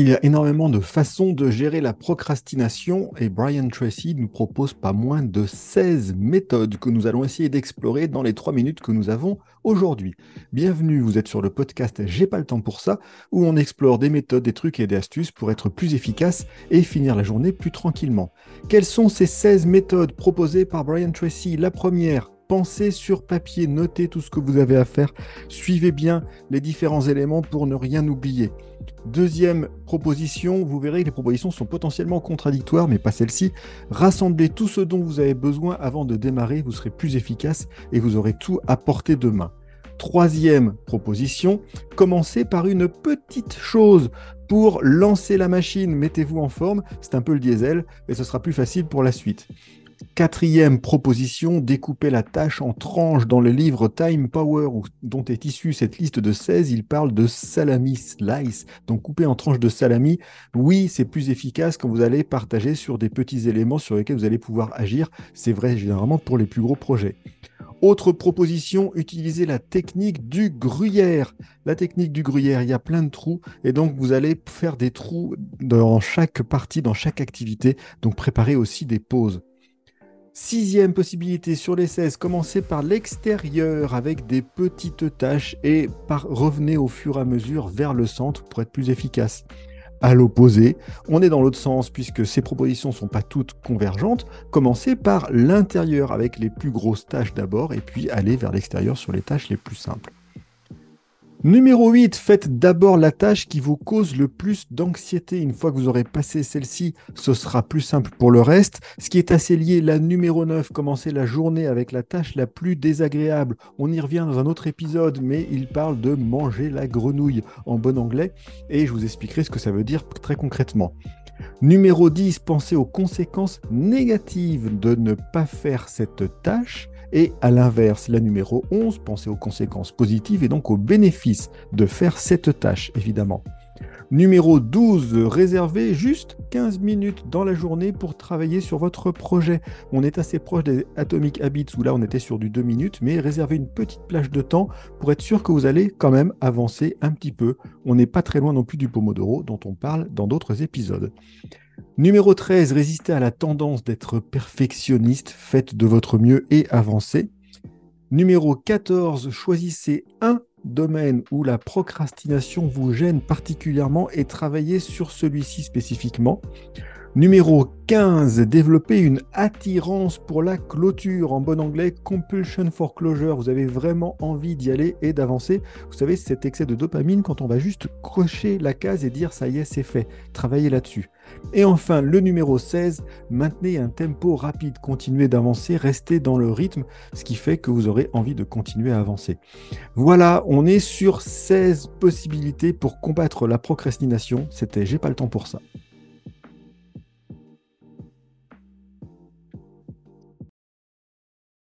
Il y a énormément de façons de gérer la procrastination et Brian Tracy nous propose pas moins de 16 méthodes que nous allons essayer d'explorer dans les 3 minutes que nous avons aujourd'hui. Bienvenue, vous êtes sur le podcast J'ai pas le temps pour ça, où on explore des méthodes, des trucs et des astuces pour être plus efficace et finir la journée plus tranquillement. Quelles sont ces 16 méthodes proposées par Brian Tracy? La première, pensez sur papier, notez tout ce que vous avez à faire, suivez bien les différents éléments pour ne rien oublier. Deuxième proposition, vous verrez que les propositions sont potentiellement contradictoires, mais pas celle-ci. Rassemblez tout ce dont vous avez besoin avant de démarrer, vous serez plus efficace et vous aurez tout à portée de main. Troisième proposition, commencez par une petite chose pour lancer la machine. Mettez-vous en forme, c'est un peu le diesel, et ce sera plus facile pour la suite. Quatrième proposition, découper la tâche en tranches. Dans le livre Time Power, dont est issue cette liste de 16, il parle de salami slice, donc couper en tranches de salami. Oui, c'est plus efficace quand vous allez partager sur des petits éléments sur lesquels vous allez pouvoir agir. C'est vrai généralement pour les plus gros projets. Autre proposition, utilisez la technique du gruyère. La technique du gruyère, il y a plein de trous et donc vous allez faire des trous dans chaque partie, dans chaque activité. Donc préparez aussi des pauses. Sixième possibilité sur les 16, commencez par l'extérieur avec des petites tâches et revenez au fur et à mesure vers le centre pour être plus efficace. À l'opposé, on est dans l'autre sens puisque ces propositions ne sont pas toutes convergentes. Commencez par l'intérieur avec les plus grosses tâches d'abord et puis allez vers l'extérieur sur les tâches les plus simples. Numéro 8, faites d'abord la tâche qui vous cause le plus d'anxiété. Une fois que vous aurez passé celle-ci, ce sera plus simple pour le reste. Ce qui est assez lié, la numéro 9, commencez la journée avec la tâche la plus désagréable. On y revient dans un autre épisode, mais il parle de manger la grenouille en bon anglais, et je vous expliquerai ce que ça veut dire très concrètement. Numéro 10, pensez aux conséquences négatives de ne pas faire cette tâche. Et à l'inverse, la numéro 11, pensez aux conséquences positives et donc aux bénéfices de faire cette tâche, évidemment. Numéro 12, réservez juste 15 minutes dans la journée pour travailler sur votre projet. On est assez proche des Atomic Habits où là on était sur du 2 minutes, mais réservez une petite plage de temps pour être sûr que vous allez quand même avancer un petit peu. On n'est pas très loin non plus du Pomodoro dont on parle dans d'autres épisodes. Numéro 13, résistez à la tendance d'être perfectionniste, faites de votre mieux et avancez. Numéro 14, choisissez un domaine où la procrastination vous gêne particulièrement et travaillez sur celui-ci spécifiquement. Numéro 15, développer une attirance pour la clôture. En bon anglais, compulsion for closure. Vous avez vraiment envie d'y aller et d'avancer. Vous savez, cet excès de dopamine quand on va juste cocher la case et dire ça y est, c'est fait. Travaillez là-dessus. Et enfin, le numéro 16, maintenez un tempo rapide, continuez d'avancer, restez dans le rythme, ce qui fait que vous aurez envie de continuer à avancer. Voilà, on est sur 16 possibilités pour combattre la procrastination. C'était J'ai pas le temps pour ça.